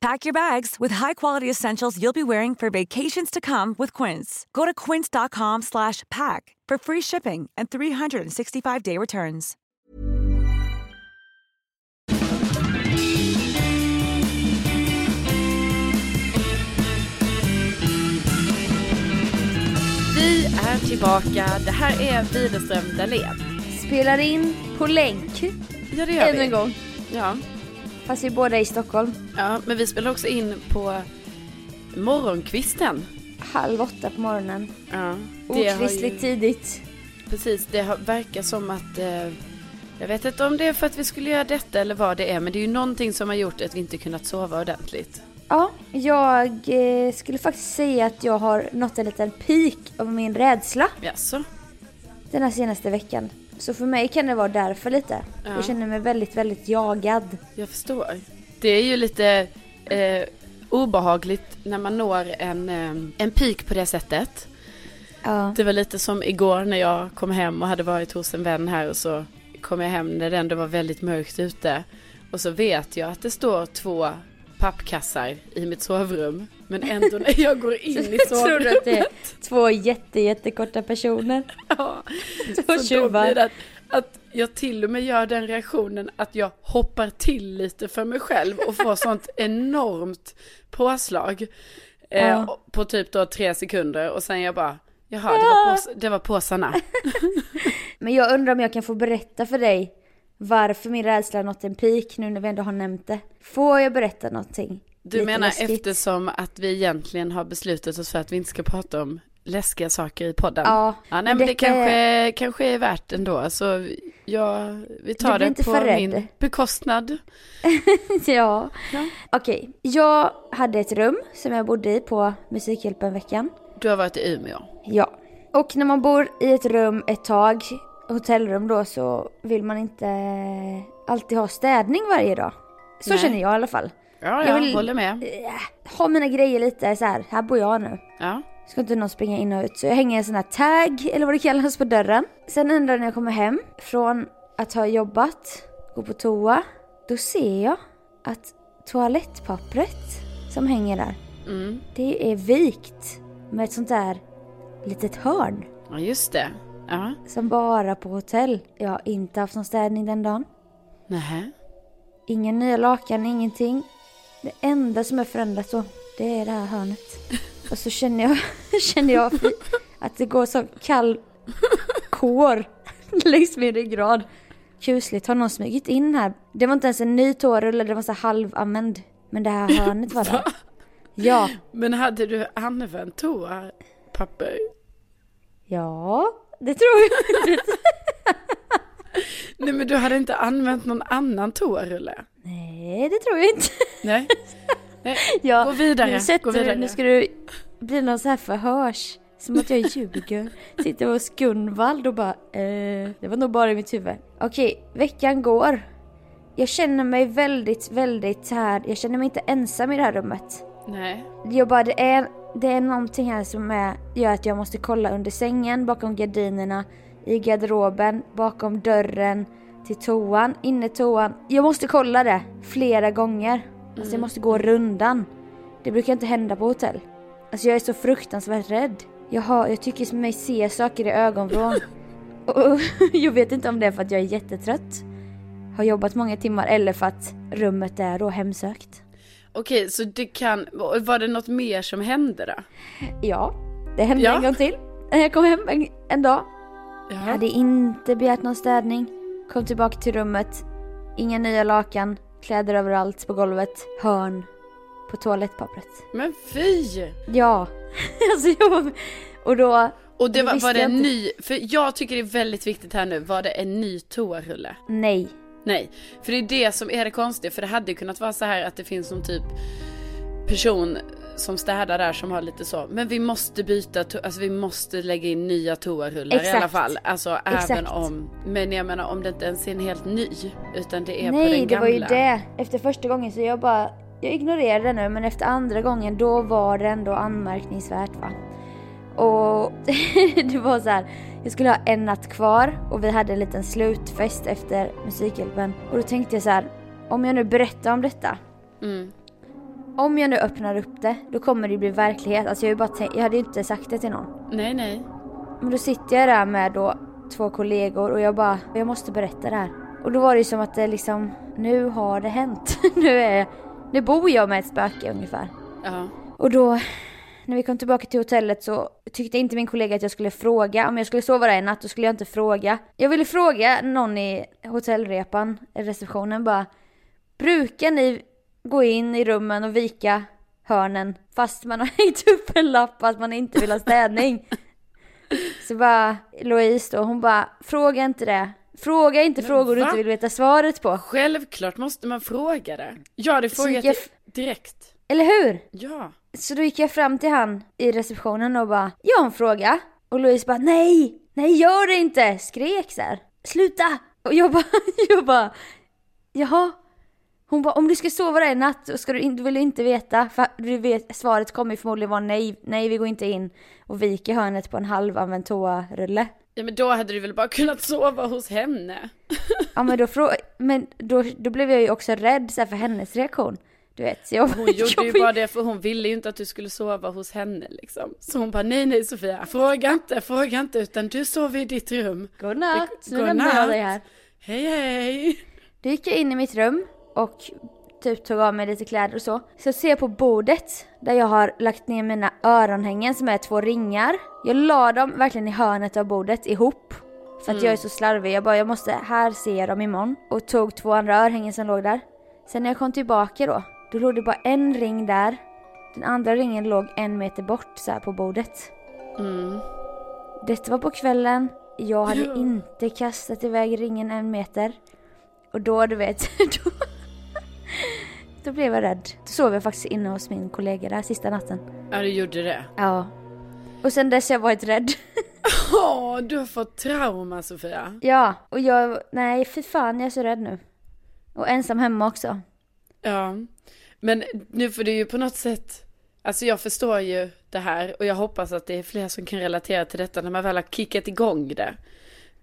Pack your bags with high-quality essentials you'll be wearing for vacations to come with Quince. Go to quince.com slash pack for free shipping and 365-day returns. Vi är tillbaka. Det här är Widerström Dahlén. Spelar in på länk Ja, det gör ännu vi. en gång. Ja. Fast vi är båda i Stockholm. ja, men vi spelar också in på morgonkvisten. Halv åtta på morgonen. Ja. Okristligt ju, tidigt. precis, det har, verkar som att eh, jag vet inte om det är för att vi skulle göra detta eller vad det är, men det är ju någonting som har gjort att vi inte kunnat sova ordentligt. Ja, jag eh, skulle faktiskt säga att jag har nått en liten peak av min rädsla Jaså? den här senaste veckan. Så för mig kan det vara därför lite. Ja. Jag känner mig väldigt, väldigt jagad. Jag förstår. Det är ju lite eh, obehagligt när man når en, eh, en peak på det sättet. Ja. Det var lite som igår när jag kom hem och hade varit hos en vän här och så kom jag hem när det ändå var väldigt mörkt ute. Och så vet jag att det står två pappkassar i mitt sovrum. Men ändå när jag går in i Tror sovrummet. du att det är två jätte, jättekorta personer? Ja. Två Så tjuvar. att, att jag till och med gör den reaktionen att jag hoppar till lite för mig själv och får sånt enormt påslag. Eh, Ja. På typ då tre sekunder och sen jag bara, jaha det var, pås- det var påsarna. Men jag undrar om jag kan få berätta för dig varför min rädsla har nått en peak nu när vi ändå har nämnt det. Får jag berätta någonting? Du Lite menar läskigt? eftersom att vi egentligen har beslutat oss för att vi inte ska prata om läskiga saker i podden? Ja, ja nej, men det kanske, kanske är värt ändå. Så ja, vi tar det på rädd. min bekostnad. ja. Ja. Okej, jag hade ett rum som jag bodde i på Musikhjälpen-veckan. Du har varit i Umeå. Ja. Och när man bor i ett rum ett tag, hotellrum då, så vill man inte alltid ha städning varje dag. Så Nej. känner jag i alla fall. Ja, Jag vill- håller med. Ha mina grejer lite så här, här bor jag nu. Ja. Ska inte någon springa in och ut. Så jag hänger en sån här tag, eller vad det kallas, på dörren. Sen en dag när jag kommer hem från att ha jobbat, gå på toa. Då ser jag att toalettpappret som hänger där, Mm. det är vikt med ett sånt där litet hörn. ja, just det. Ja. Som bara på hotell. Jag har inte haft någon städning den dagen. Nähä. Ingen nya lakan, ingenting. Det enda som är förändrat då, det är det här hörnet. Och så känner jag, känner jag att det går så kall kår längs min ryggrad. Kusligt, har någon smugit in här? Det var inte ens en ny toarulle, det var så halvanvänd. Men det här hörnet var där. Ja, Men hade du använt toapapper? Ja, det tror jag. Nej men du hade inte använt någon annan toarulle? Nej, det tror jag inte. Nej. Nej. Ja, Gå vidare, Nu, sätter gå vidare. Nu ska du bli någon så här förhörs. Som att jag ljuger. Sitter hos Gunvald och bara eh, Det var nog bara i mitt huvud. Okej, veckan går. Jag känner mig väldigt, väldigt här. Jag känner mig inte ensam i det här rummet. Nej. Jag bara, det är, det är någonting här som är, gör att jag måste kolla under sängen, bakom gardinerna, i garderoben, bakom dörren, till toan, inne toan. Jag måste kolla det flera gånger. Alltså jag måste gå rundan. Det brukar inte hända på hotell. Alltså jag är så fruktansvärt rädd. Jag, har, jag tycker mig se saker i ögonvrån. Och jag vet inte om det är för att jag är jättetrött, har jobbat många timmar eller för att rummet är då hemsökt. Okej, så det kan, var det något mer som hände då? Ja, det hände Ja. en gång till. När jag kom hem en, en dag. Ja. Hade inte begärt någon städning. Kom tillbaka till rummet. Inga nya lakan. Kläder överallt på golvet. Hörn. På toalettpappret. Men fy! Ja. alltså jag. Och då... Och det var, var det en inte- ny, för jag tycker det är väldigt viktigt här nu, var det en ny toarulle? Nej. Nej, för det är det som är det konstiga, för det hade ju kunnat vara så här att det finns någon typ person som städar där som har lite så, men vi måste byta, alltså vi måste lägga in nya toarullar i Exakt. alla fall. Alltså även Exakt. om, men jag menar om det inte ens är en helt ny, utan det är på Nej, den det gamla. var ju det. Efter första gången så jag bara... Jag ignorerade det nu men efter andra gången då var det ändå anmärkningsvärt va. Och det var så här. Jag skulle ha en natt kvar och vi hade en liten slutfest efter Musikhjälpen. Och då tänkte jag så här. Om jag nu berättar om detta. Mm. Om jag nu öppnar upp det, då kommer det bli verklighet. Alltså jag, bara tänkt, jag hade ju inte sagt det till någon. Nej, nej. Men då sitter jag där med då två kollegor och jag bara, jag måste berätta det här. Och då var det ju som att det liksom, nu har det hänt. nu är, nu bor jag med ett spöke ungefär. Ja. Och då, när vi kom tillbaka till hotellet så tyckte inte min kollega att jag skulle fråga. Om jag skulle sova där en natt, då skulle jag inte fråga. Jag ville fråga någon i hotellrepan, receptionen bara, brukar ni gå in i rummen och vika hörnen fast man har hängt upp en lapp att man inte vill ha städning? Så bara Louise då, hon bara, fråga inte det. Fråga inte Men frågor du va? inte vill veta svaret på. Självklart måste man fråga det. Jag hade Så frågat jag det direkt. Eller hur? Ja. Så då gick jag fram till han i receptionen och bara, jag har en fråga. Och Louise bara, nej, nej gör det inte, skrek så här. Sluta! Och jag bara, jag bara, jaha. Hon bara, om du ska sova där i natt och ska du inte, vill du inte veta, för du vet, svaret kommer ju förmodligen vara nej, nej vi går inte in och viker hörnet på en halvanvänd toarulle. Ja men då hade du väl bara kunnat sova hos henne? Ja men då, men då, då blev jag ju också rädd så här, för hennes reaktion. Du vet, jag, Hon gjorde jag ju bara det för hon ville ju inte att du skulle sova hos henne liksom. Så hon bara nej nej Sofia, fråga inte, fråga inte utan du sover i ditt rum. Godnatt, nu Godnatt. lämnar jag dig här. Hej hej. Då gick jag in i mitt rum och typ tog av mig lite kläder och så. Så ser jag på bordet där jag har lagt ner mina öronhängen som är två ringar. Jag la dem verkligen i hörnet av bordet ihop. För att Mm. jag är så slarvig. Jag bara, jag måste, här ser jag dem imorgon. Och tog två andra örhängen som låg där. Sen när jag kom tillbaka då, då låg det bara en ring där. Den andra ringen låg en meter bort så här på bordet. Mm. Detta var på kvällen. Jag hade Ja. inte kastat iväg ringen en meter. Och då, du vet, då, då blev jag rädd. Då sov jag faktiskt inne hos min kollega där sista natten. Ja du gjorde det. Ja. Och sen dess har jag varit rädd. Åh, du har fått trauma Sofia. ja, och jag, nej fy fan jag är så rädd nu. Och ensam hemma också. Ja. Men nu får du ju på något sätt, alltså jag förstår ju det här och jag hoppas att det är fler som kan relatera till detta när man väl har kickat igång det.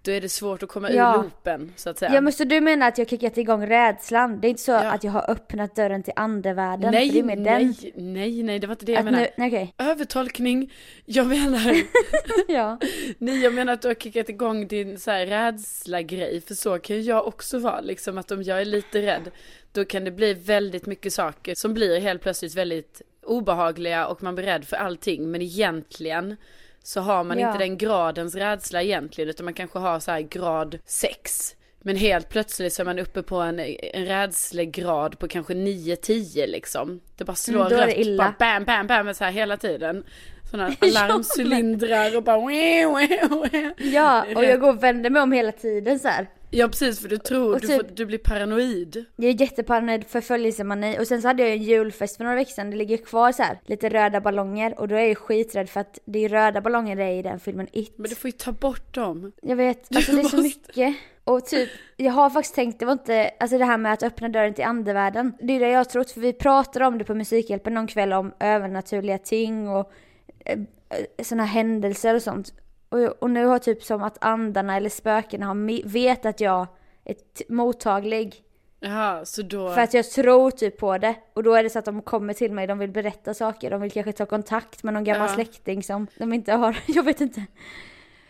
Då är det svårt att komma Ja. ur loopen så att säga. Ja men så du menar att jag kickat igång rädslan? Det är inte så Ja. att jag har öppnat dörren till andevärlden? nej, nej, den. nej, nej, det var inte det jag Att menade. nu, okej. Övertolkning. Jag menar, ja. nej jag menar att du har kickat igång din så här rädsla-grej. För så kan ju jag också vara, liksom att om jag är lite rädd, då kan det bli väldigt mycket saker som blir helt plötsligt väldigt obehagliga och man blir rädd för allting. Men egentligen så har man Ja. inte den gradens rädsla egentligen, utan man kanske har så här grad 6. Men helt plötsligt så är man uppe på en, en rädslegrad på kanske 9-10 liksom. Det bara slår Mm, är det rött, illa. bara bam, bam, bam så här hela tiden. sådana alarmcylindrar och bara. Ja, och jag går och vänder mig om hela tiden så här. Ja precis för du tror, Och du, typ- får, du blir paranoid. Jag är jätteparanoid förföljelsemani och sen så hade jag en julfest för några veckor sedan. Det ligger kvar så här lite röda ballonger och då är jag skiträdd för att det är röda ballonger det är i den filmen It. Men du får ju ta bort dem. Jag vet, alltså det är så måste- mycket. Och typ, jag har faktiskt tänkt, det var inte, alltså det här med att öppna dörren till andevärlden. Det är det jag har trott, för vi pratade om det på Musikhjälpen någon kväll om övernaturliga ting och eh, sådana händelser och sånt. Och, och nu har typ som att andarna eller spökena har vet att jag är mottaglig. Jaha, så då... För att jag tror typ på det. Och då är det så att de kommer till mig, de vill berätta saker, de vill kanske ta kontakt med någon gammal Ja. släkting som de inte har, jag vet inte.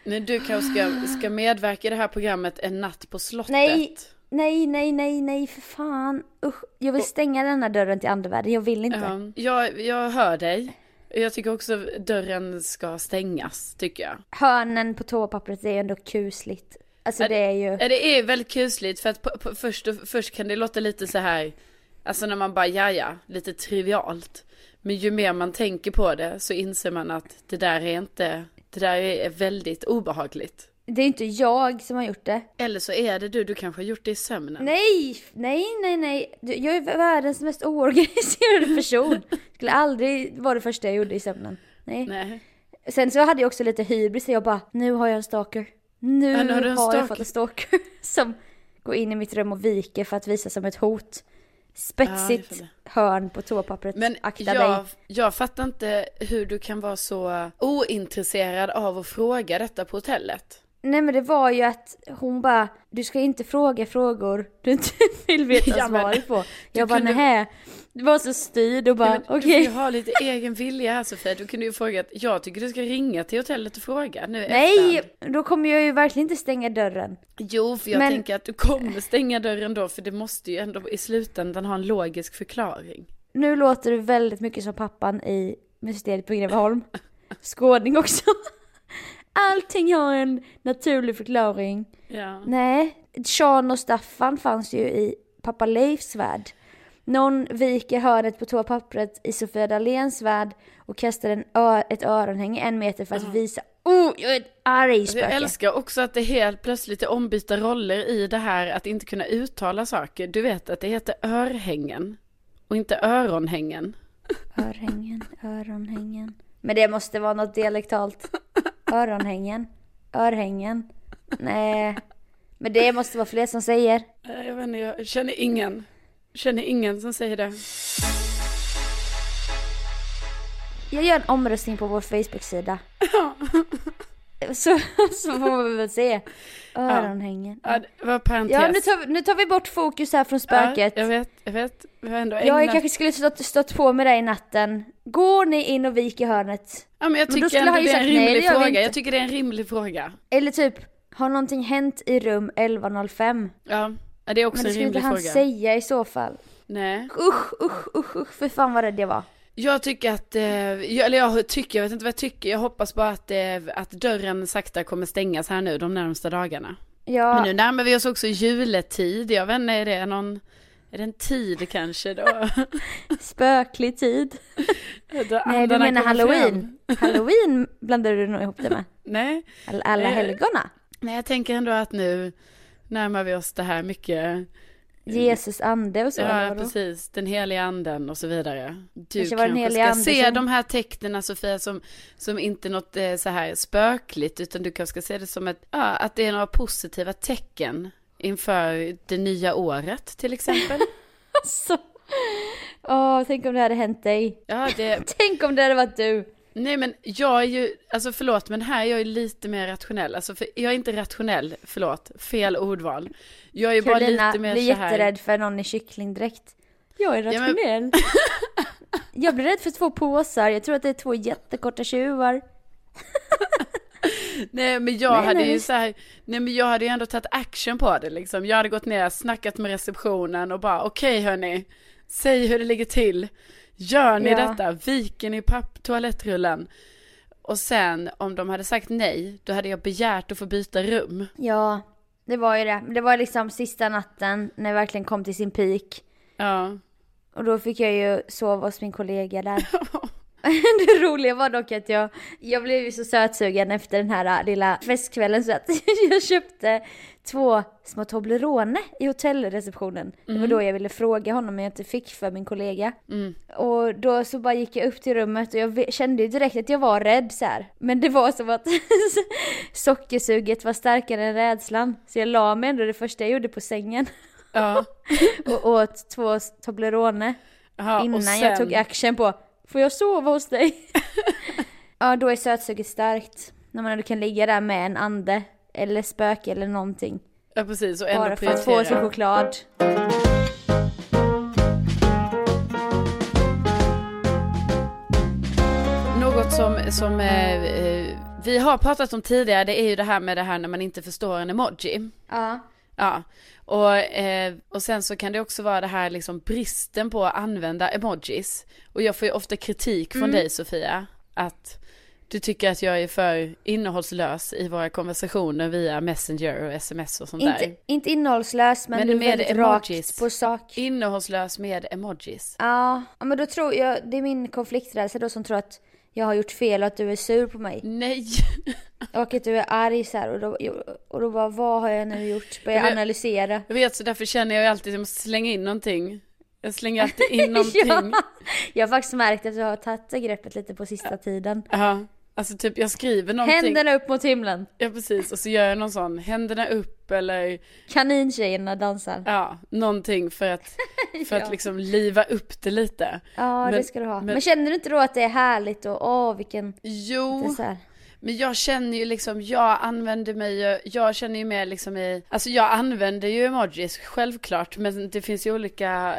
Nej, du kanske ska, ska medverka i det här programmet En natt på slottet. Nej, nej, nej, nej, nej, för fan. Usch, jag vill stänga denna dörren till andevärlden, jag vill inte. Ja, jag, jag hör dig. Jag tycker också dörren ska stängas, tycker jag. Hörnen på toapappret är ändå kusligt. Alltså det är ju... Ja, det är väldigt kusligt för att på, på, först, först kan det låta lite så här, alltså när man bara ja ja, lite trivialt. Men ju mer man tänker på det så inser man att det där är inte, det där är väldigt obehagligt. Det är inte jag som har gjort det. Eller så är det du, du kanske har gjort det i sömnen. Nej, nej, nej, nej. Jag är världens mest oorganiserade person. Skulle aldrig vara det första jag gjorde i sömnen. Nej. Nej. Sen så hade jag också lite hybris, jag bara, nu har jag en stalker. Nu Ja, nu har har stalker. jag fått en stalker. Som går in i mitt rum och viker för att visa som ett hot. Spetsigt jag hörn på toapappret. Men Akta jag, dig. jag fattar inte hur du kan vara så ointresserad av att fråga detta på hotellet. Nej men det var ju att hon bara, du ska inte fråga frågor du inte vill veta Ja, svaret på. du Jag bara kunde- nej. Det var så styrd och bara Ja, okej. Du får ju ha lite egen vilja här Sofia. Du kunde ju fråga jag tycker du ska ringa till hotellet och fråga nu Nej, efterhand. då kommer jag ju verkligen inte stänga dörren. Jo, för jag Men- tänker att du kommer stänga dörren då, för det måste ju ändå i slutändan ha en logisk förklaring. Nu låter du väldigt mycket som pappan i Mysteriet på Greveholm. Skåning också. Allting har en naturlig förklaring. Ja. Nej, Sean och Staffan fanns ju i pappa Leifs värld. Någon viker hörnet på toapappret i Sofia Dahléns värld och kastar en ö- ett öronhänge en meter för att visa Oh, jag är arg Alltså, jag spöke. älskar också att det helt plötsligt är ombytta roller i det här att inte kunna uttala saker. Du vet att det heter örhängen och inte öronhängen. Örhängen, öronhängen. Men det måste vara något dialektalt. Öronhängen, örhängen. Nej. Men det måste vara fler som säger. Jag vet inte, jag känner ingen. Känner ingen som säger det. Jag gör en omröstning på vår Facebook-sida. Så, så får vi väl se. Öronhängen. Ja, det var parentes. Ja, nu tar, vi, nu tar vi bort fokus här från spöket. Ja, jag vet, jag vet. Vi har ändå Jag ägnat... kanske skulle stått, stått på med dig i natten. Går ni in och viker hörnet? Ja, men jag Men då tycker skulle ändå ju det är en nej, rimlig fråga. inte. Jag tycker det är en rimlig fråga. Eller typ, har någonting hänt i rum 1105? Ja, det är också Men det en skulle inte rimlig han fråga. säga i så fall. Nej. Usch, usch, usch, usch, för fan vad rädd jag var. Jag tycker att, eh, jag, eller jag tycker, jag vet inte vad jag tycker, jag hoppas bara att, eh, att dörren sakta kommer stängas här nu de närmsta dagarna. Ja, Men nu närmar vi oss också juletid, jag vet inte, är det någon, är det en tid kanske då? spöklig tid. då Nej, du menar halloween? Halloween blandar du nog ihop det med. Nej, Alla, Nej. helgona. nej jag tänker ändå att nu närmar vi oss det här mycket, Jesus ande och så. ja precis, den heliga anden och så vidare. Du Kanske kanske ska se som- de här tecknen Sofia som, som inte något eh, så här spökligt utan du kanske ska se det som ett, ja, att det är några positiva tecken inför det nya året till exempel. Så. Åh, tänk om det hade hänt dig. Ja, det, Tänk om det hade varit du. Nej men jag är ju, alltså förlåt men här är jag ju lite mer rationell. Alltså för, jag är inte rationell, förlåt, fel ordval. Jag är bara Carolina lite mer blir så här. jätterädd för någon i kycklingdräkt. Jag är Ja, men- rationell. jag blir rädd för två påsar. Jag tror att det är två jättekorta tjuvar. Nej men jag Nej, hade nej, ju så här, nej men jag hade ju ändå tagit action på det liksom. Jag hade gått ner, snackat med receptionen och bara okej hörni, säg hur det ligger till. Gör ni Ja. detta? Viker ni papp toalettrullen? Och sen om de hade sagt nej, då hade jag begärt att få byta rum. Ja, det var ju det. Det var liksom sista natten när det verkligen kom till sin peak. Ja. Och då fick jag ju sova hos min kollega där. det roliga var dock att jag, jag blev ju så sötsugen efter den här äh, lilla festkvällen så att jag köpte två små Toblerone i hotellreceptionen. Det var Mm. då jag ville fråga honom men jag inte fick för min kollega. Mm. Och då så bara gick jag upp till rummet och jag kände ju direkt att jag var rädd så här. Men det var som att sockersuget var starkare än rädslan. Så jag la mig ändå det första jag gjorde på sängen Ja. och åt två Toblerone. Och innan sen, jag tog action på Får jag sova hos dig? ja då är sötsuget starkt. När man ändå kan ligga där med en ande. Eller spöke eller någonting. Ja precis, och ändå Bara för att få sin choklad. Något som, som eh, eh, vi har pratat om tidigare, det är ju det här med det här när man inte förstår en emoji. Ja. Ja, och, eh, och sen så kan det också vara det här liksom bristen på att använda emojis. Och jag får ju ofta kritik från Mm. dig Sofia, att du tycker att jag är för innehållslös i våra konversationer via Messenger och sms och sånt där. Inte, inte innehållslös men, Men du är med väldigt emojis. rakt på sak. Innehållslös med emojis. Ja, ja, men då tror jag, det är min konflikträdsla då som tror att jag har gjort fel och att du är sur på mig. Nej! Och att du är arg så här och då, och då bara, vad har jag nu gjort? Börjar Men- analysera. Jag vet så därför känner jag ju alltid att jag måste slänga in någonting. Jag slänger alltid in någonting. ja, jag har faktiskt märkt att du har tagit greppet lite på sista tiden. Ja, alltså typ jag skriver någonting. Händerna upp mot himlen. Ja precis, och så gör jag någon sån, händerna upp eller Kanintjejerna dansar. ja, någonting för att, för att Ja. liksom liva upp det lite. Ja, Men- det ska du ha. Men, men- känner du inte då att det är härligt och åh vilken... Jo, men jag känner ju liksom, jag använder mig jag känner ju mer liksom i, alltså jag använder ju emojis självklart, men det finns ju olika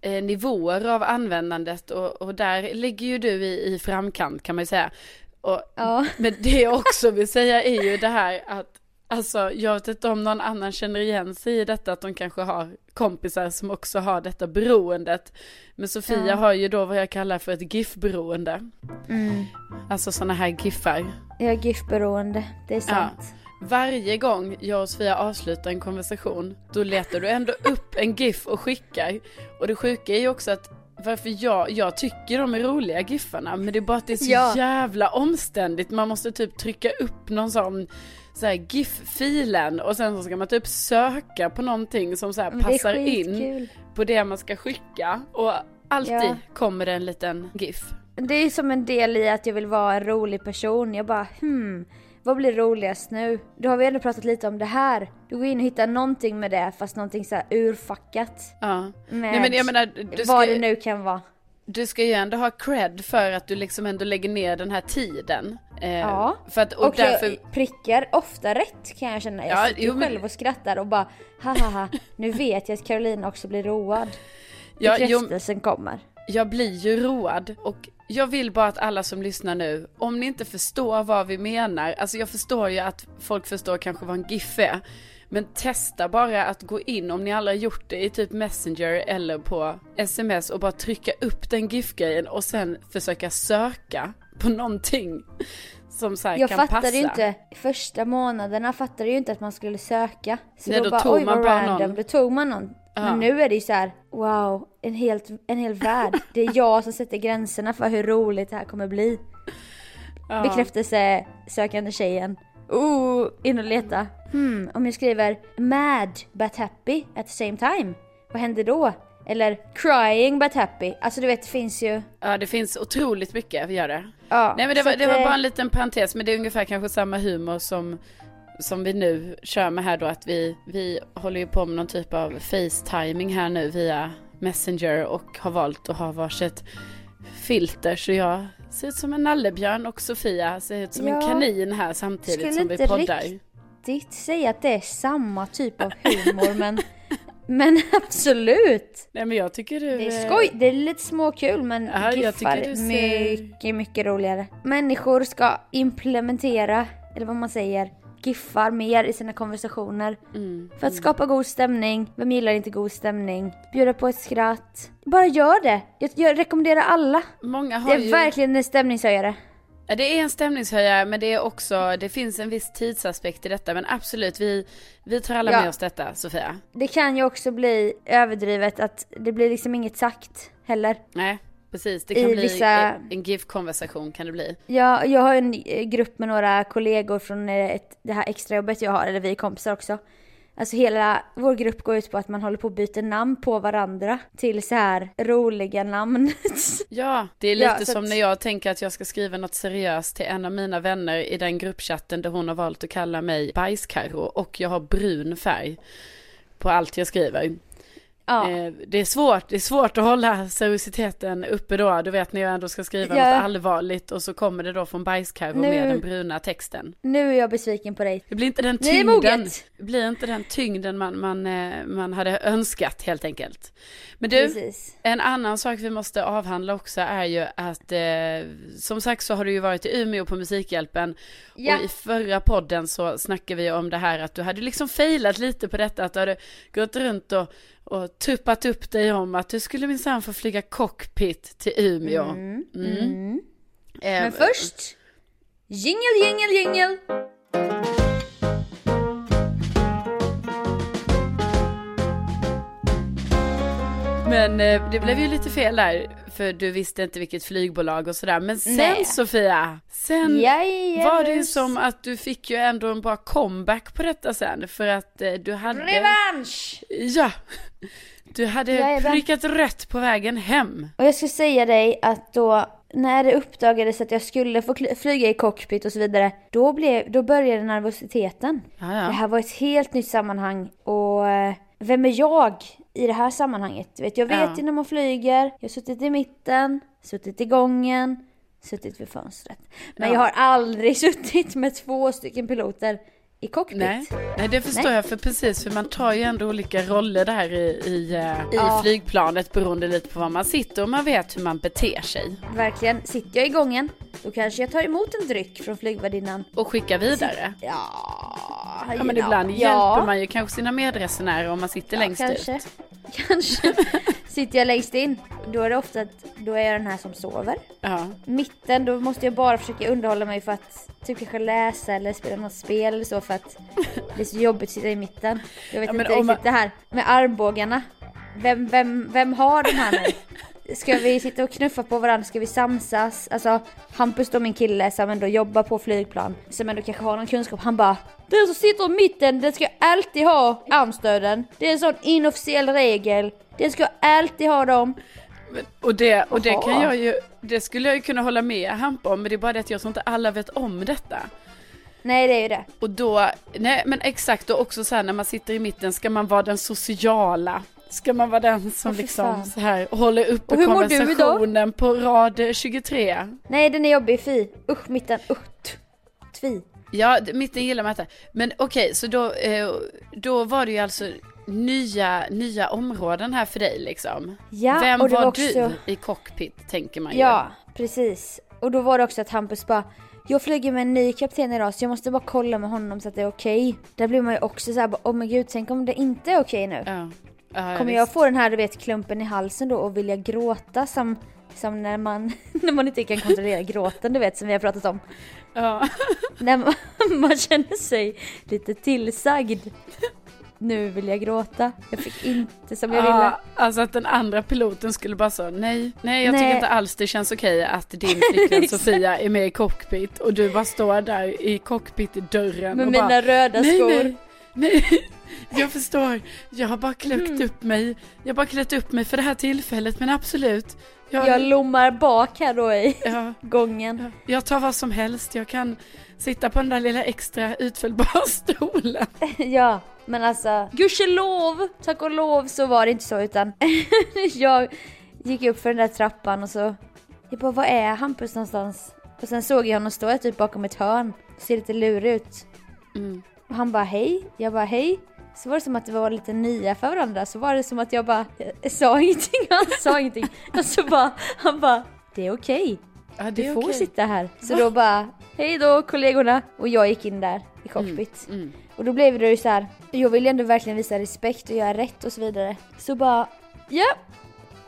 eh, nivåer av användandet och, och där ligger ju du i, i framkant kan man ju säga. Och, Ja. Men det jag också vill säga är ju det här att Alltså jag vet inte om någon annan känner igen sig i detta att de kanske har kompisar som också har detta beroendet. Men Sofia Ja. har ju då vad jag kallar för ett GIF-beroende. Mm. Alltså sådana här GIFar. Jag är GIF-beroende, det är sant. Varje gång jag och Sofia avslutar en konversation, då letar du ändå upp en GIF och skickar. Och det sjuka är ju också att varför jag, jag tycker de är roliga giffarna, men det är bara att det är så Ja. jävla omständigt. Man måste typ trycka upp någon sån så här GIF-filen och sen så ska man typ söka på någonting som så passar in på det man ska skicka. Och alltid Ja. kommer det en liten GIF. Det är som en del i att jag vill vara en rolig person. Jag bara hmm, vad blir roligast nu? Då har vi ändå pratat lite om det här. Du går in och hittar någonting med det fast någonting så här urfackat. Ja. Med Nej men jag menar, du ska, vad det nu kan vara. du ska ju ändå ha cred för att du liksom ändå lägger ner den här tiden. Eh, Ja. För att, och, Och därför, jag prickar ofta rätt kan jag känna. Jag Ja, sitter jo, men- själv och skrattar och bara haha nu vet jag att Carolina också blir road. ja, jo, Bekräftelsen kommer. jag blir ju road och jag vill bara att alla som lyssnar nu, om ni inte förstår vad vi menar, alltså jag förstår ju att folk förstår kanske vad en GIF är, men testa bara att gå in om ni aldrig har gjort det i typ Messenger eller på sms och bara trycka upp den GIF-grejen och sen försöka söka på någonting som så Jag kan fattade passa. inte, första månaderna fattade jag ju inte att man skulle söka. Så Nej, då, då bara tog oj man vad bara random, någon. då tog man någon. Men nu är det ju så här: wow, en, helt, en hel värld. Det är jag som sätter gränserna för hur roligt det här kommer bli. Ja. Bekräftelse, sökande tjejen. Oh, in och leta. Hmm, om jag skriver mad but happy at the same time, vad händer då? Eller crying but happy. Alltså du vet det finns ju... Ja det finns otroligt mycket, gör det. Ja, Nej men det var, att, det var eh, bara en liten parentes, men det är ungefär kanske samma humor som, som vi nu kör med här då, att vi, vi håller ju på med någon typ av facetiming här nu via Messenger och har valt att ha varsitt filter, så jag ser ut som en nallebjörn och Sofia ser ut som en Ja. kanin här samtidigt Skulle som vi inte poddar. riktigt säga att det är samma typ av humor men, men absolut. Nej men jag tycker du... Det är eh, skoj, det är lite småkul men Ja, jag giffar ser- mycket, mycket roligare. Människor ska implementera, eller vad man säger, giffar mer i sina konversationer. Mm, För att skapa god stämning, vem gillar inte god stämning? Bjuda på ett skratt. Bara gör det! Jag, jag rekommenderar alla. Många Det har är ju... verkligen en stämningshöjare. Ja, Det är en stämningshöjare men det är också, det finns en viss tidsaspekt i detta men absolut vi, vi tar alla Ja. med oss detta Sofia. Det kan ju också bli överdrivet att det blir liksom inget sagt heller. Nej, precis. Det kan I bli vissa- en GIF-konversation kan det bli. Ja, jag har en grupp med några kollegor från eh, ett, det här extrajobbet jag har, eller vi är kompisar också. Alltså hela vår grupp går ut på att man håller på att byta namn på varandra till så här roliga namn. Ja, det är lite Ja, som att- när jag tänker att jag ska skriva något seriöst till en av mina vänner i den gruppchatten där hon har valt att kalla mig bajskarro och jag har brun färg på allt jag skriver. Ja. Eh, det är svårt, det är svårt att hålla seriositeten uppe då, du vet när jag ändå ska skriva Ja. något allvarligt och så kommer det då från bajskarro Nu- med den bruna texten. Nu är jag besviken på dig. Det blir inte den tyngden, blir inte den tyngden man, man, eh, man hade önskat helt enkelt. Men du, Precis. en annan sak vi måste avhandla också är ju att eh, som sagt så har du ju varit i Umeå på Musikhjälpen Ja. och i förra podden så snackade vi om det här att du hade liksom failat lite på detta att du hade gått runt och, och tuppat upp dig om att du skulle minsann få flyga cockpit till Umeå. Mm. Mm. Mm. Eh, Men först, jingel, jingel, jingel. Men eh, det blev ju lite fel där, för du visste inte vilket flygbolag och sådär. Men sen Nej. Sofia, sen Jajamän. var det ju som att du fick ju ändå en bra comeback på detta sen. För att eh, du hade... Revansch! Ja! Du hade Jajamän. prickat rätt på vägen hem. Och jag ska säga dig att då, när det uppdagades att jag skulle få flyga i cockpit och så vidare, då, blev, då började nervositeten. Ja, Det här var ett helt nytt sammanhang och eh, vem är jag i det här sammanhanget? Vet, jag vet Ja. ju när man flyger, jag har suttit i mitten, suttit i gången, suttit vid fönstret. Men Ja. jag har aldrig suttit med två stycken piloter i cockpit. Nej, nej, det förstår Nej. jag för precis, för man tar ju ändå olika roller där i, i, eh, i Ja. flygplanet beroende lite på var man sitter och man vet hur man beter sig. Verkligen, sitter jag i gången, då kanske jag tar emot en dryck från flygvärdinnan. Och skicka vidare. Ja, Ja men ibland hjälper man ju kanske sina medresenärer om man sitter längst kanske. ut. Kanske. Sitter jag längst in, då är det ofta att då är jag den här som sover. Ja. Mitten, då måste jag bara försöka underhålla mig för att typ kanske läsa eller spela något spel eller så för att det är så jobbigt att sitta i mitten. Jag vet Ja, inte riktigt man- det här med armbågarna. Vem, vem, vem har den här nu? Ska vi sitta och knuffa på varandra? Ska vi samsas? Alltså Hampus då min kille som ändå jobbar på flygplan, som ändå kanske har någon kunskap, han bara Den som sitter i mitten, den ska alltid ha armstöden. Det är en sån inofficiell regel. Den ska alltid ha dem. Men- Och det, och det kan jag ju, det skulle jag ju kunna hålla med Hampa om, men det är bara det att jag tror inte alla vet om detta. Nej det är ju det. Och då, nej men exakt, och också så här när man sitter i mitten, ska man vara den sociala? Ska man vara den som fy liksom så här håller uppe Och hur konversationen på rad 23? Nej den är jobbig, fy. Usch mitten, usch. Tvi. Ja, mitten gillar man inte. Men okej, så då, eh, då var det ju alltså nya, nya områden här för dig liksom. Ja, Vem och det var, var också... du i cockpit, tänker man ju. Ja, precis. Och då var det också att Hampus bara jag flyger med en ny kapten idag så jag måste bara kolla med honom så att det är okej. Där blir man ju också såhär, åh men gud, tänk om det inte är okej nu. Ja. Ja, Kommer jag få den här du vet klumpen i halsen då och vilja gråta som, som när, man, när man inte kan kontrollera gråten du vet som vi har pratat om. Ja. När man, man känner sig lite tillsagd. Nu vill jag gråta. Jag fick inte som jag ville. Ja, alltså att den andra piloten skulle bara säga nej, nej jag tycker Nej. inte alls det känns okej att din flickvän Sofia är med i cockpit och du bara står där i cockpit i dörren Med och mina bara, röda nej, skor. nej, nej, jag förstår, jag har bara klätt Mm. upp mig, jag har bara klätt upp mig för det här tillfället men absolut, jag, Jag lommar bak här då i ja, gången. jag tar vad som helst, jag kan sitta på den där lilla extra utfällbara stolen. Ja, men alltså gudskelov, tack och lov så var det inte så utan jag gick upp för den där trappan och så jag bara, var är Hampus någonstans? Och sen såg jag honom stå typ bakom ett hörn, ser lite lurig ut. Mm. Och han bara hej, jag bara hej. Så var det som att det var lite nya för varandra, så var det som att jag bara jag sa ingenting, han sa ingenting. Och så bara, han bara, det är okej. Ja, det Du får okej. sitta här. Så då bara, hej då kollegorna. Och jag gick in där i cockpit. Mm. Och då blev det ju så här. jag vill ju ändå verkligen visa respekt och göra rätt och så vidare. Så bara, ja,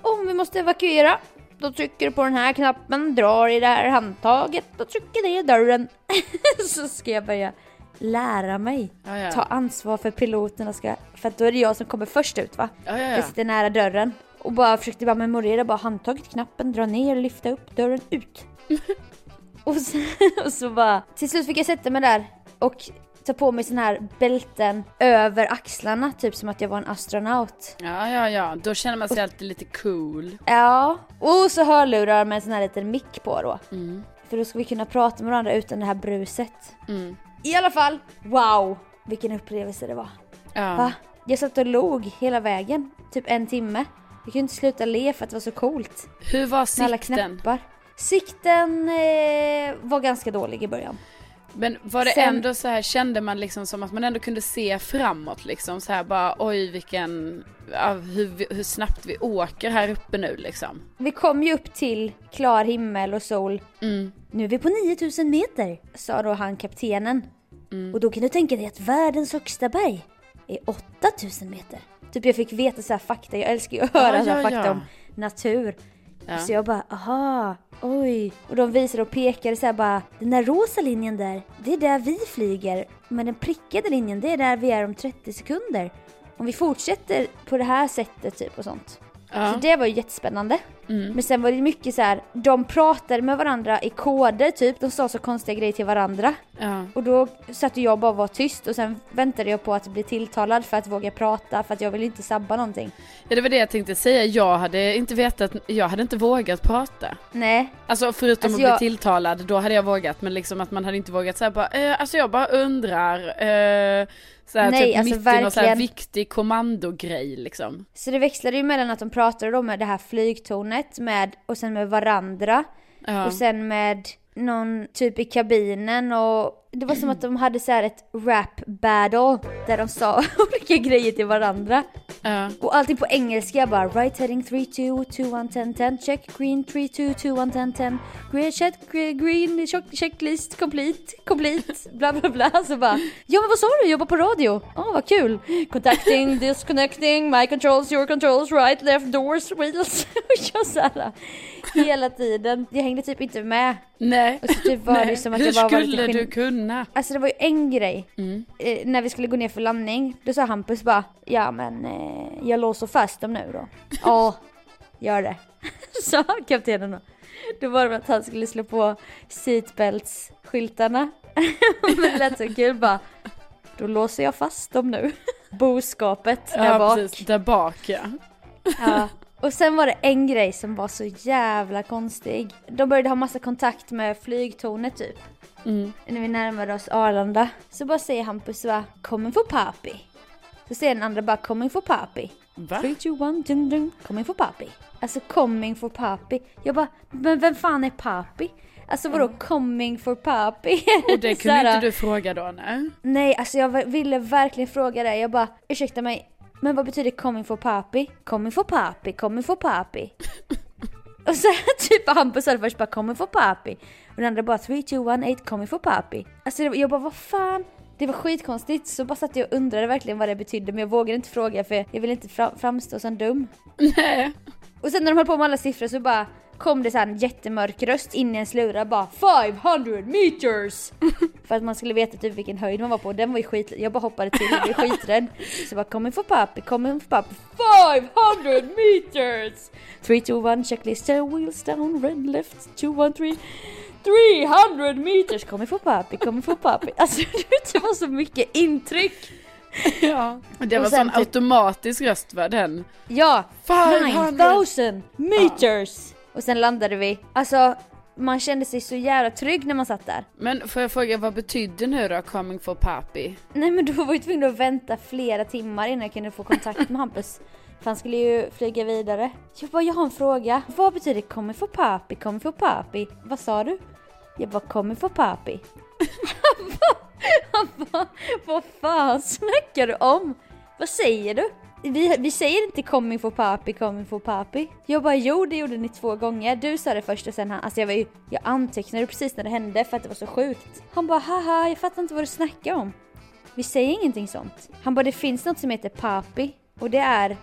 om vi måste evakuera, då trycker du på den här knappen, drar i det här handtaget, då trycker i dörren. så ska jag börja lära mig. Ja, ja. Ta ansvar för piloterna ska, för att då är det jag som kommer först ut va? Ja, ja, ja. Jag sitter nära dörren. Och bara försökte bara memorera, bara handtaget, knappen, dra ner, lyfta upp, dörren, ut. och, så, och så bara, till slut fick jag sätta mig där och ta på mig sån här bälten över axlarna, typ som att jag var en astronaut. Ja, ja, ja. Då känner man sig alltid lite cool. Ja, och så hörlurar med en sån här liten mick på då. För då ska vi kunna prata med varandra utan det här bruset. Mm. I alla fall, wow! Vilken upplevelse det var. Ja. Va? Jag satt och log hela vägen, typ en timme. Jag kunde inte sluta le för att det var så coolt. Hur var Med alla sikten? knappar. Sikten eh, var ganska dålig i början. Men var det Sen- ändå så här, kände man liksom som att man ändå kunde se framåt liksom så här bara oj vilken, ja, hur, hur snabbt vi åker här uppe nu liksom. Vi kom ju upp till klar himmel och sol. Mm. Nu är vi på 9000 meter, sa då han kaptenen. Och då kan du tänka dig att världens högsta berg är 8000 meter. Typ jag fick veta så här fakta, jag älskar ju att höra Ja, så här ja, fakta ja. om natur. Ja. Så jag bara, aha, oj. Och de visade och pekade så här bara, den där rosa linjen där, det är där vi flyger. Men den prickade linjen, det är där vi är om 30 sekunder. Om vi fortsätter på det här sättet typ och sånt. Ja. Så det var ju jättespännande. Mm. Men sen var det mycket så här, de pratade med varandra i koder typ, de sa så konstiga grejer till varandra. Ja. Och då satt jag bara och var tyst och sen väntade jag på att bli tilltalad för att våga prata för att jag ville inte sabba någonting. ja det var det jag tänkte säga, jag hade inte vetat, jag hade inte vågat prata. Nej, Alltså förutom Alltså, att jag- bli tilltalad, då hade jag vågat men liksom att man hade inte vågat säga bara, eh, alltså jag bara undrar, eh, såhär Nej, typ alltså mitt i någon såhär verkligen. viktig kommandogrej liksom. så det växlade ju mellan att de pratade då med det här flygtornet med, och sen med varandra Ja. och sen med någon typ i kabinen och det var som att de hade så här ett rap battle där de sa olika grejer till varandra. Ja. Och allting på engelska bara right heading 3 2 2 1 10 10 check green 3 2 2 1 10 10 green check green, green check, checklist complete complete. Bla bla bla. Så bara ja men vad sa du? Jobbar på radio. Åh vad kul. Contacting disconnecting my controls your controls right left doors wheels. Och jag så här hela tiden. Jag hängde typ inte med. Nej. och så typ var det som att Hur jag bara var skulle du kunna? Alltså det var ju en grej. Mm. Eh, när vi skulle gå ner för landning, då sa Hampus bara Ja men eh, jag låser fast dem nu då. Ja, gör det. Sa kaptenen då. Då var det att han skulle slå på seatbelts-skyltarna. men det lät så kul bara. Då låser jag fast dem nu. Boskapet där ja, bak. precis, där bak ja. Ja. Och sen var det en grej som var så jävla konstig. De började ha massa kontakt med flygtornet typ. Mm. När vi närmade oss Arlanda. Så bara säger Hampus va, coming for papi. Så säger den andra bara coming for papi. Va? 3, 2, 1, dun, dun, coming for papi. Alltså coming for papi. Jag bara, men vem fan är papi? Alltså vadå coming for papi? Och det kunde inte du fråga då nej? Nej, alltså jag ville verkligen fråga det. Jag bara, ursäkta mig, men vad betyder coming for papi? Coming for papi, coming for papi. och så typ Hampus sa det först bara coming for papi. Och den andra bara 3, 2, 1, 8, coming for papi. Alltså jag bara, vad fan? Det var skitkonstigt, så bara satt jag och undrade verkligen vad det betydde men jag vågade inte fråga för jag ville inte fra- framstå som dum. Nej. Och sen när de höll på med alla siffror så bara kom det så en jättemörk röst in i en slura bara 500 meters! För att man skulle veta typ vilken höjd man var på. Den var ju skit, jag bara hoppade till och blev skiträdd. Så bara coming for papi, coming for papi, 500 meters! 3, 2, 1, checklist, 10 wheels down, red left, 2, 1, 3. 300 meters! Coming for papi, coming for papi. Alltså det var så mycket intryck! Ja. Och det Och var sen sån typ- automatisk röst va den? Ja! 500. 9000 meters! Och sen landade vi. Alltså, man kände sig så jävla trygg när man satt där. Men får jag fråga vad betyder nu då coming for papi? Nej men då var vi tvungna att vänta flera timmar innan jag kunde få kontakt med Hampus. För han skulle ju flyga vidare. Jag bara, jag har en fråga. Vad betyder kommer få papi, kommer få papi? Vad sa du? Jag bara, kommer få papi. Han bara, han bara, vad fan snackar du om? Vad säger du? Vi, vi säger inte coming for papi, coming for papi. Jag bara, jo det gjorde ni två gånger. Du sa det först och sen han, alltså jag var ju, jag antecknade precis när det hände för att det var så sjukt. Han bara, haha, jag fattar inte vad du snackar om. Vi säger ingenting sånt. Han bara, det finns något som heter papi. Och det är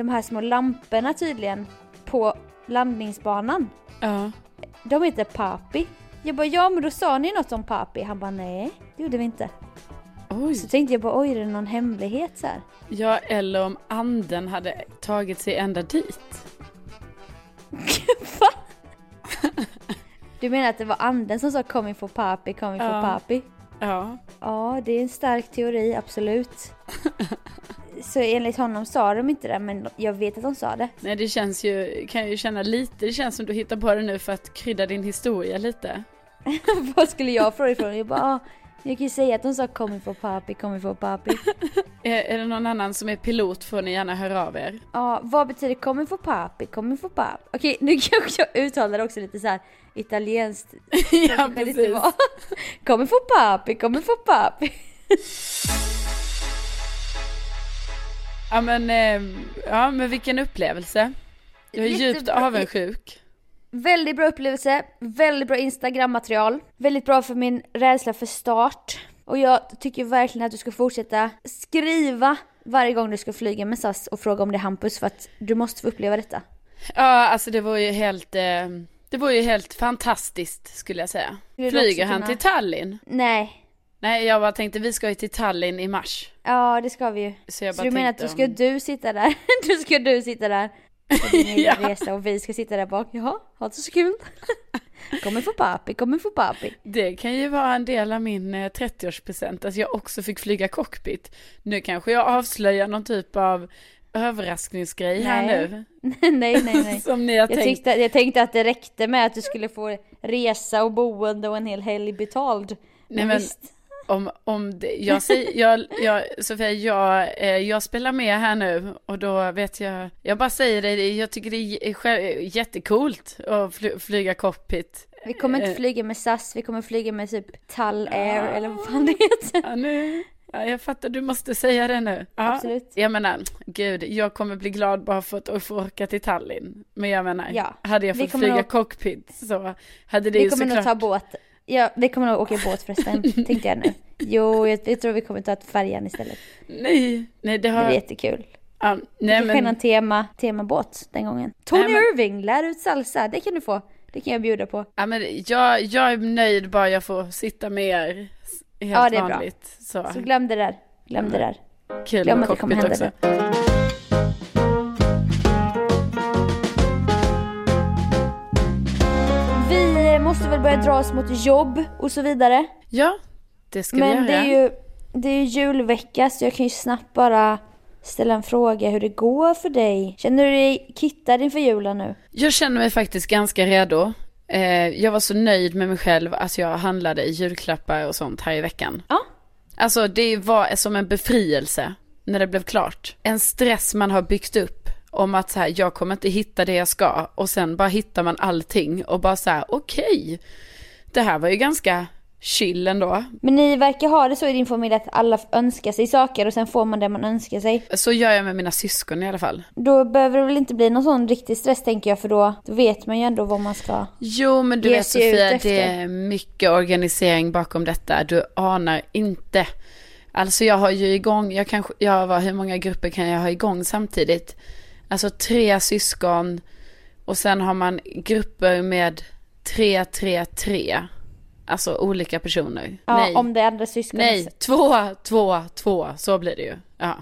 de här små lamporna tydligen på landningsbanan. Ja. De heter papi. Jag bara, ja men då sa ni något om papi. Han bara, nej det gjorde vi inte. Oj. Så tänkte jag bara, oj, är det någon hemlighet så här? Ja, eller om anden hade tagit sig ända dit. Va? Du menar att det var anden som sa coming for papi, coming for Ja. papi? Ja. Ja, det är en stark teori, absolut. Så enligt honom sa de inte det, men jag vet att de sa det. Nej, det känns ju, kan ju känna lite, det känns som du hittar på det nu för att krydda din historia lite. Vad skulle jag få ifrån? Jag bara, ah, jag kan ju säga att de sa coming for papi, coming for papi. Är, är det någon annan som är pilot får ni gärna höra av er. Ja, vad betyder coming for papi, coming for papi? Okej, nu kanske jag uttalar det också lite så här italienskt. ja, precis. Coming for papi, coming for papi. Ja men, eh, ja men vilken upplevelse. Jag är djupt avundsjuk. Väldigt bra upplevelse, väldigt bra Instagram-material, väldigt bra för min rädsla för start. Och jag tycker verkligen att du ska fortsätta skriva varje gång du ska flyga med SAS och fråga om det är Hampus för att du måste få uppleva detta. Ja alltså det var ju helt, eh, det var ju helt fantastiskt skulle jag säga. Flyger han kunna- till Tallinn? Nej, Nej jag bara tänkte vi ska ju till Tallinn i mars. ja det ska vi ju. Så jag Så bara du menar att då ska om- du sitta där, då ska du sitta där på din egen Ja. resa och vi ska sitta där bak. Jaha, ha det så kul. Kommer få papi, kommer få papi. Det kan ju vara en del av min eh, 30-årspresent, att jag också fick flyga cockpit. Nu kanske jag avslöjar någon typ av överraskningsgrej här Nej. nu. nej, nej, nej. Som ni har Jag tänkt. tänkte, jag tänkte att det räckte med att du skulle få resa och boende och en hel helg betald. Nej, men- visst. Om, om det, jag säger, jag, jag, Sofia, jag, eh, jag spelar med här nu och då vet jag, jag bara säger det, jag tycker det är jättekult att fly, flyga cockpit. Vi kommer inte Eh, flyga med SAS, vi kommer flyga med typ Tall Air eller vad fan det heter. Ja, nu, ja, jag fattar, du måste säga det nu. Ja, Absolut. Jag menar, gud, jag kommer bli glad bara för att få åka till Tallinn. Men jag menar, Ja, hade jag vi fått flyga nog- cockpit så hade det Vi ju kommer nog såklart... ta båt. Ja, vi kommer nog åka båt förresten, tänkte jag nu. Jo, jag, jag tror vi kommer ta ett färjan istället. Nej, nej det Det har... blir jättekul. ja, Vi nej kan men... en tema, temabåt den gången. Tony Nej, men- Irving, lär ut salsa, det kan du få. Det kan jag bjuda på. Ja, men jag, jag är nöjd bara jag får sitta med er. Helt Ja, det är bra. vanligt. Så, Så glöm det där. Glöm det där. kul glöm med att det kommer hända också. Vi väl börja dra oss mot jobb och så vidare. Ja, det ska vi Men göra. det är ju det är ju julvecka så jag kan ju snabbt bara ställa en fråga hur det går för dig. Känner du dig kittad inför julen nu? Jag känner mig faktiskt ganska redo. Eh, jag var så nöjd med mig själv att jag handlade julklappar och sånt här i veckan. Ja. Alltså det var som en befrielse när det blev klart. En stress man har byggt upp om att så här, jag kommer inte hitta det jag ska och sen bara hittar man allting och bara så här, okej. det här var ju ganska chill ändå. Men ni verkar ha det så i din familj att alla önskar sig saker och sen får man det man önskar sig. Så gör jag med mina syskon i alla fall. Då behöver det väl inte bli någon sån riktig stress tänker jag för då, då vet man ju ändå vad man ska. Jo men du vet Sofia, det är mycket organisering bakom detta. Du anar inte. Alltså jag har ju igång, jag kanske, jag var, hur många grupper kan jag ha igång samtidigt? Alltså tre syskon och sen har man grupper med tre, tre, tre. Alltså olika personer. Ja, Nej, om det är andra syskon. nej, två, två, två, så blir det ju. Ja.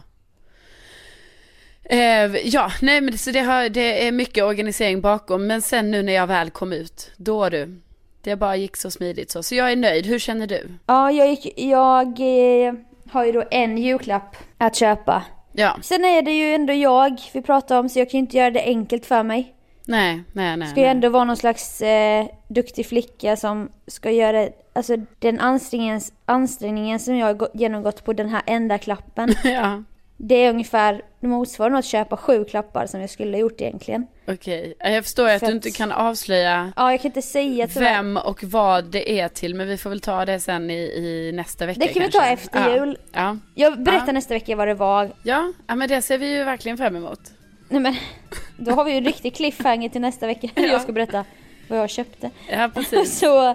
Eh, ja, nej men så det, har, det är mycket organisering bakom. Men sen nu när jag väl kom ut, då du. Det bara gick så smidigt så. Så jag är nöjd. Hur känner du? Ja, jag, gick, jag eh, har ju då en julklapp att köpa. Ja, Sen är det ju ändå jag vi pratar om så jag kan ju inte göra det enkelt för mig. nej, nej, nej. Ska ju nej. ändå vara någon slags eh, duktig flicka som ska göra, alltså den ansträngningen, ansträngningen som jag har gå- genomgått på den här enda klappen. Ja, Det är ungefär, det motsvarar nog att köpa sju klappar som jag skulle ha gjort egentligen. okej. Jag förstår ju att För du inte kan avslöja Ja, jag kan inte säga tyvärr. vem och vad det är till. Men vi får väl ta det sen i, i nästa vecka Det kan vi kanske. ta efter jul. Ja. Jag berättar Ja. nästa vecka vad det var. Ja, ja, men det ser vi ju verkligen fram emot. Nej men, då har vi ju en riktig cliffhanger till nästa vecka. Ja. Jag ska berätta vad jag köpte. Ja, precis. Så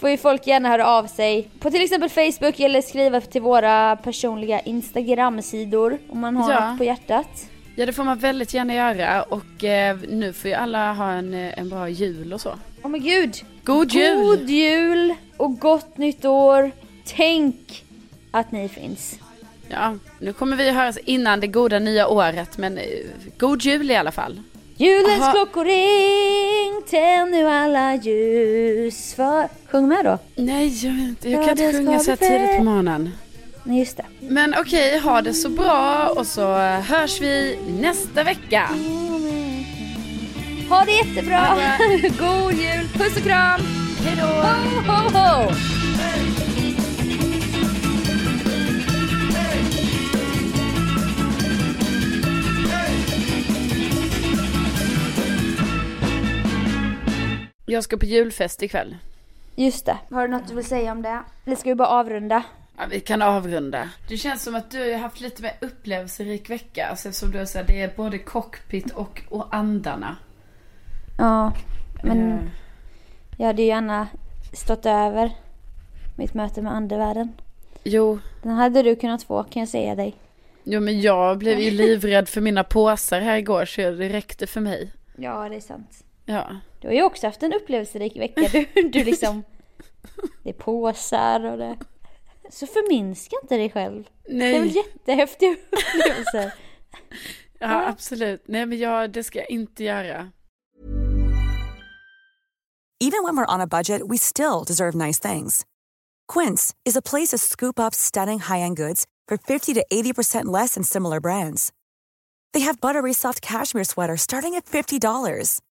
får ju folk gärna höra av sig på till exempel Facebook eller skriva till våra personliga Instagram-sidor om man har Ja. något på hjärtat. Ja, det får man väldigt gärna göra. Och eh, nu får ju alla ha en, eh, en bra jul och så. Åh men gud! God jul! God jul och gott nytt år! Tänk att ni finns. Ja, nu kommer vi höras innan det goda nya året, men eh, god jul i alla fall. Julens Aha. klockor ring, tänd nu alla ljus för... Sjung med då. Nej, jag, inte. jag Ja, kan inte sjunga så här tidigt på morgonen. Nej just det. Men okej, ha det så bra och så hörs vi nästa vecka. Ha det jättebra! Ha det. God jul! Puss och kram! Hej då! Ho, ho, ho! Jag ska på julfest ikväll. Just det. Har du något du vill säga om det? Eller ska vi bara avrunda? Ja, vi kan avrunda. Det känns som att du har haft lite mer upplevelserik vecka. Alltså eftersom du sagt det är både cockpit och, och andarna. Ja, men Eh, jag hade ju gärna stått över mitt möte med andevärlden. jo, Den hade du kunnat få kan jag säga dig. jo, men jag blev ju livrädd för mina påsar här igår så det räckte för mig. Ja, det är sant. Ja. Du har ju också haft en upplevelserik vecka. Du, du liksom... Det är påsar och det... Så förminska inte dig själv. Det är väl Nej, jättehäftiga upplevelser. ja, absolut. Nej, men jag, det ska jag inte göra. Even when we're on a budget, we still deserve nice things. Quince is a place to scoop up stunning high-end goods for 50 to 80% less than similar brands. They have buttery soft cashmere sweaters starting at $50,